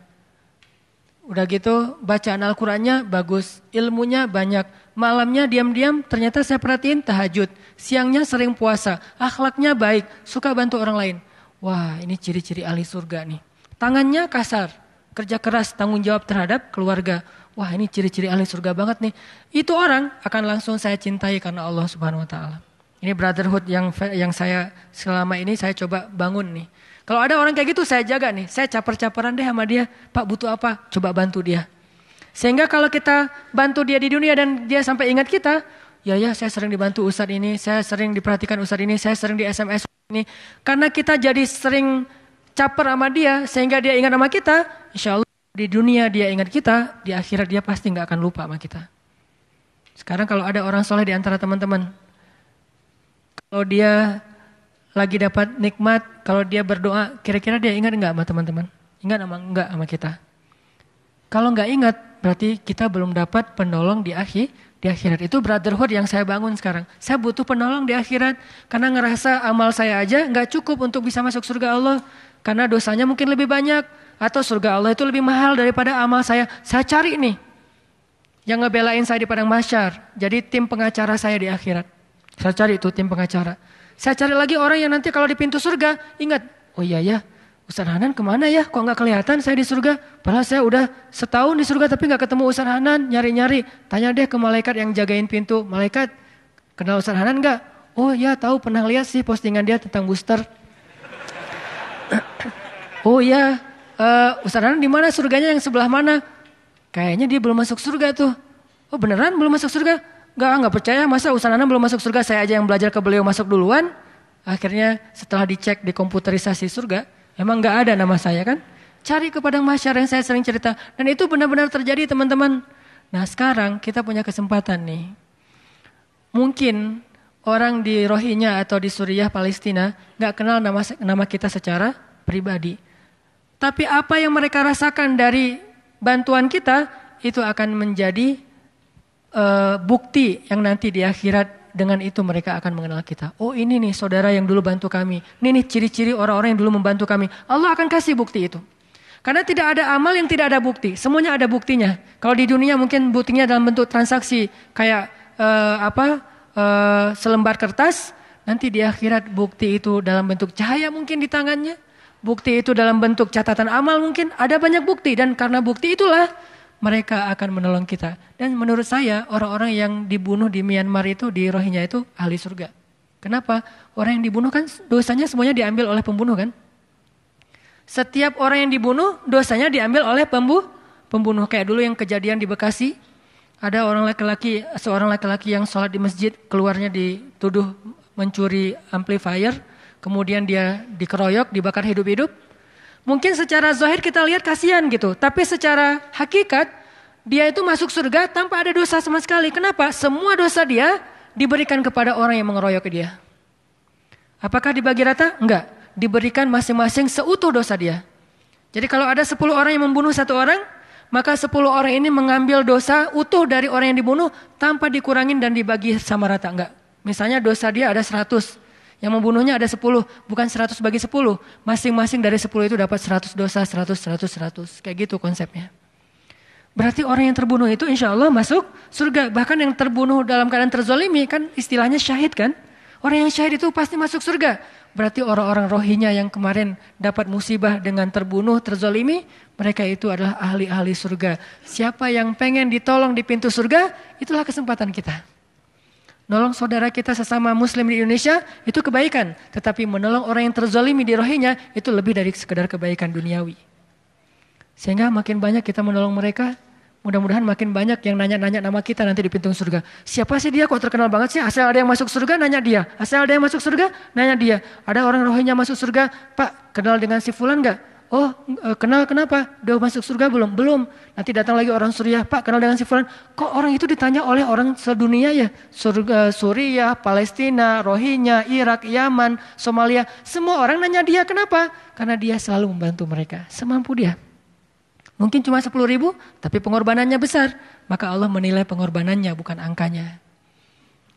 Udah gitu bacaan Al-Qur'annya bagus, ilmunya banyak. Malamnya diam-diam ternyata saya perhatiin tahajud. Siangnya sering puasa, akhlaknya baik, suka bantu orang lain. Wah, ini ciri-ciri ahli surga nih. Tangannya kasar, kerja keras, tanggung jawab terhadap keluarga. Wah ini ciri-ciri ahli surga banget nih. Itu orang akan langsung saya cintai karena Allah subhanahu wa ta'ala. Ini brotherhood yang yang saya selama ini saya coba bangun nih. Kalau ada orang kayak gitu saya jaga nih. Saya caper-caperan deh sama dia. Pak butuh apa? Coba bantu dia. Sehingga kalau kita bantu dia di dunia dan dia sampai ingat kita. Ya ya saya sering dibantu Ustadz ini. Saya sering diperhatikan Ustadz ini. Saya sering di SMS ini. Karena kita jadi sering caper sama dia sehingga dia ingat sama kita, insya Allah di dunia dia ingat kita, di akhirat dia pasti nggak akan lupa sama kita. Sekarang kalau ada orang soleh di antara teman-teman, kalau dia lagi dapat nikmat, kalau dia berdoa, kira-kira dia ingat nggak sama teman-teman? Ingat sama nggak sama kita? Kalau nggak ingat, berarti kita belum dapat penolong di akhir di akhirat. Itu brotherhood yang saya bangun sekarang. Saya butuh penolong di akhirat karena ngerasa amal saya aja nggak cukup untuk bisa masuk surga Allah. Karena dosanya mungkin lebih banyak. Atau surga Allah itu lebih mahal daripada amal saya. Saya cari nih. Yang ngebelain saya di padang masyar. Jadi tim pengacara saya di akhirat. Saya cari itu tim pengacara. Saya cari lagi orang yang nanti kalau di pintu surga. Ingat. Oh iya ya. Ustaz Hanan ke mana ya? Kok nggak kelihatan saya di surga? Padahal saya udah setahun di surga tapi nggak ketemu Ustaz Hanan. Nyari-nyari. Tanya deh ke malaikat yang jagain pintu. Malaikat, kenal Ustaz Hanan nggak? Oh ya tahu pernah lihat sih postingan dia tentang booster. oh iya, uh, Ustaz Hanan di mana surganya yang sebelah mana? Kayaknya dia belum masuk surga tuh. Oh beneran belum masuk surga? Gak, gak percaya masa Ustaz belum masuk surga, saya aja yang belajar ke beliau masuk duluan. Akhirnya setelah dicek di komputerisasi surga, emang gak ada nama saya kan? Cari ke padang masyarakat yang saya sering cerita. Dan itu benar-benar terjadi teman-teman. Nah sekarang kita punya kesempatan nih. Mungkin orang di Rohingya atau di Suriah Palestina gak kenal nama nama kita secara pribadi. Tapi apa yang mereka rasakan dari bantuan kita itu akan menjadi uh, bukti yang nanti di akhirat dengan itu mereka akan mengenal kita. Oh ini nih saudara yang dulu bantu kami. Ini nih ciri-ciri orang-orang yang dulu membantu kami. Allah akan kasih bukti itu. Karena tidak ada amal yang tidak ada bukti. Semuanya ada buktinya. Kalau di dunia mungkin buktinya dalam bentuk transaksi kayak uh, apa uh, selembar kertas. Nanti di akhirat bukti itu dalam bentuk cahaya mungkin di tangannya. Bukti itu dalam bentuk catatan amal mungkin ada banyak bukti dan karena bukti itulah mereka akan menolong kita. Dan menurut saya orang-orang yang dibunuh di Myanmar itu di Rohingya itu ahli surga. Kenapa? Orang yang dibunuh kan dosanya semuanya diambil oleh pembunuh kan? Setiap orang yang dibunuh dosanya diambil oleh pembunuh. Pembunuh kayak dulu yang kejadian di Bekasi. Ada orang laki-laki, seorang laki-laki yang sholat di masjid keluarnya dituduh mencuri amplifier kemudian dia dikeroyok, dibakar hidup-hidup. Mungkin secara zahir kita lihat kasihan gitu, tapi secara hakikat dia itu masuk surga tanpa ada dosa sama sekali. Kenapa? Semua dosa dia diberikan kepada orang yang mengeroyok dia. Apakah dibagi rata? Enggak. Diberikan masing-masing seutuh dosa dia. Jadi kalau ada 10 orang yang membunuh satu orang, maka 10 orang ini mengambil dosa utuh dari orang yang dibunuh tanpa dikurangin dan dibagi sama rata. Enggak. Misalnya dosa dia ada 100, yang membunuhnya ada 10, bukan 100 bagi 10. Masing-masing dari 10 itu dapat 100 dosa, 100, 100, 100. Kayak gitu konsepnya. Berarti orang yang terbunuh itu insya Allah masuk surga. Bahkan yang terbunuh dalam keadaan terzolimi kan istilahnya syahid kan. Orang yang syahid itu pasti masuk surga. Berarti orang-orang rohinya yang kemarin dapat musibah dengan terbunuh, terzolimi, mereka itu adalah ahli-ahli surga. Siapa yang pengen ditolong di pintu surga, itulah kesempatan kita. Nolong saudara kita sesama muslim di Indonesia itu kebaikan. Tetapi menolong orang yang terzolimi di rohinya itu lebih dari sekedar kebaikan duniawi. Sehingga makin banyak kita menolong mereka, mudah-mudahan makin banyak yang nanya-nanya nama kita nanti di pintu surga. Siapa sih dia kok terkenal banget sih? Asal ada yang masuk surga nanya dia. Asal ada yang masuk surga nanya dia. Ada orang rohinya masuk surga, Pak kenal dengan si Fulan gak? Oh, eh, kenal kenapa? Udah masuk surga belum? Belum. Nanti datang lagi orang Suriah, Pak kenal dengan si Fulan. Kok orang itu ditanya oleh orang sedunia ya? Surga, Suriah, Palestina, Rohingya, Irak, Yaman, Somalia. Semua orang nanya dia kenapa? Karena dia selalu membantu mereka. Semampu dia. Mungkin cuma 10 ribu, tapi pengorbanannya besar. Maka Allah menilai pengorbanannya, bukan angkanya.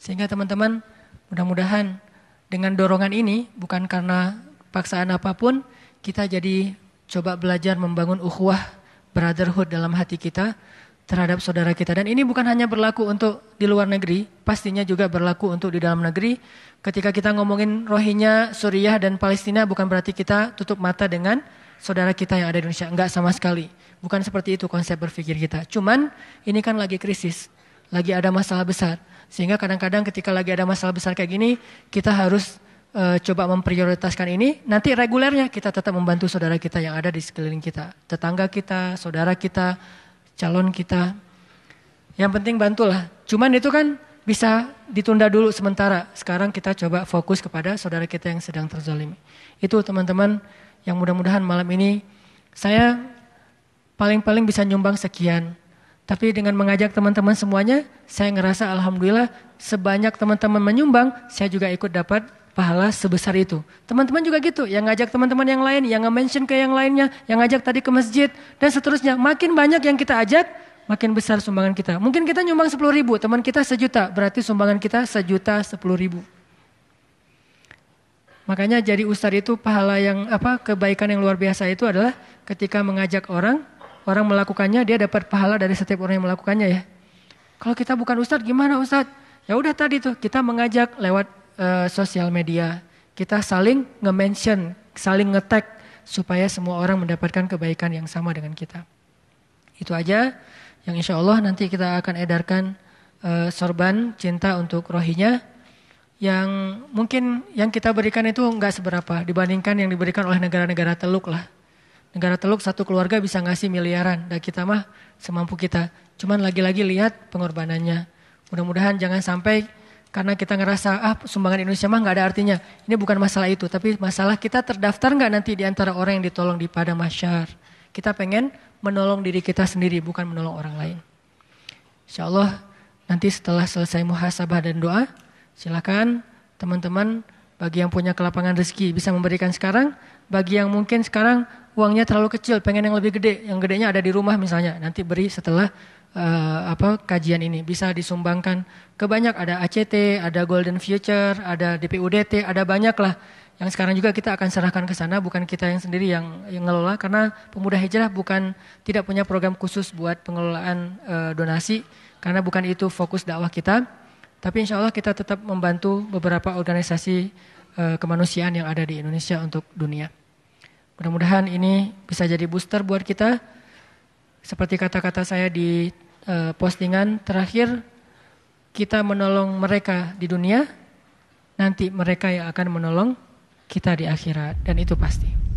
Sehingga teman-teman, mudah-mudahan dengan dorongan ini, bukan karena paksaan apa pun, kita jadi coba belajar membangun ukhuwah brotherhood dalam hati kita terhadap saudara kita. Dan ini bukan hanya berlaku untuk di luar negeri, pastinya juga berlaku untuk di dalam negeri. Ketika kita ngomongin Rohingya, Suriah, dan Palestina bukan berarti kita tutup mata dengan saudara kita yang ada di Indonesia. Enggak sama sekali. Bukan seperti itu konsep berpikir kita. Cuman ini kan lagi krisis, lagi ada masalah besar. Sehingga kadang-kadang ketika lagi ada masalah besar kayak gini, kita harus uh, coba memprioritaskan ini. Nanti regulernya kita tetap membantu saudara kita yang ada di sekeliling kita. Tetangga kita, saudara kita, calon kita. Yang penting bantulah. Cuman itu kan bisa ditunda dulu sementara. Sekarang kita coba fokus kepada saudara kita yang sedang terzalimi. Itu teman-teman yang mudah-mudahan malam ini saya paling-paling bisa nyumbang sekian. Tapi dengan mengajak teman-teman semuanya, saya ngerasa alhamdulillah sebanyak teman-teman menyumbang, saya juga ikut dapat pahala sebesar itu. Teman-teman juga gitu, yang ngajak teman-teman yang lain, yang nge-mention ke yang lainnya, yang ngajak tadi ke masjid, dan seterusnya. Makin banyak yang kita ajak, makin besar sumbangan kita. Mungkin kita nyumbang 10 ribu, teman kita sejuta, berarti sumbangan kita sejuta 10 ribu. Makanya jadi ustadz itu pahala yang apa kebaikan yang luar biasa itu adalah ketika mengajak orang, orang melakukannya dia dapat pahala dari setiap orang yang melakukannya ya. Kalau kita bukan ustadz gimana ustadz? Ya udah tadi tuh kita mengajak lewat uh, sosial media, kita saling nge-mention, saling nge-tag supaya semua orang mendapatkan kebaikan yang sama dengan kita. Itu aja yang insya Allah nanti kita akan edarkan uh, sorban cinta untuk rohinya yang mungkin yang kita berikan itu nggak seberapa dibandingkan yang diberikan oleh negara-negara teluk lah. Negara teluk satu keluarga bisa ngasih miliaran dan kita mah semampu kita. Cuman lagi-lagi lihat pengorbanannya. Mudah-mudahan jangan sampai karena kita ngerasa ah sumbangan Indonesia mah nggak ada artinya. Ini bukan masalah itu, tapi masalah kita terdaftar nggak nanti di antara orang yang ditolong di pada masyar. Kita pengen menolong diri kita sendiri, bukan menolong orang lain. Insya Allah nanti setelah selesai muhasabah dan doa, silakan teman-teman bagi yang punya kelapangan rezeki bisa memberikan sekarang, bagi yang mungkin sekarang uangnya terlalu kecil, pengen yang lebih gede, yang gedenya ada di rumah misalnya, nanti beri setelah uh, apa kajian ini bisa disumbangkan ke banyak ada ACT, ada Golden Future, ada DPUDT, ada banyak lah yang sekarang juga kita akan serahkan ke sana, bukan kita yang sendiri yang yang ngelola karena pemuda hijrah bukan tidak punya program khusus buat pengelolaan e, donasi karena bukan itu fokus dakwah kita. Tapi insya Allah kita tetap membantu beberapa organisasi e, kemanusiaan yang ada di Indonesia untuk dunia. Mudah-mudahan ini bisa jadi booster buat kita. Seperti kata-kata saya di e, postingan terakhir, kita menolong mereka di dunia, nanti mereka yang akan menolong kita di akhirat dan itu pasti.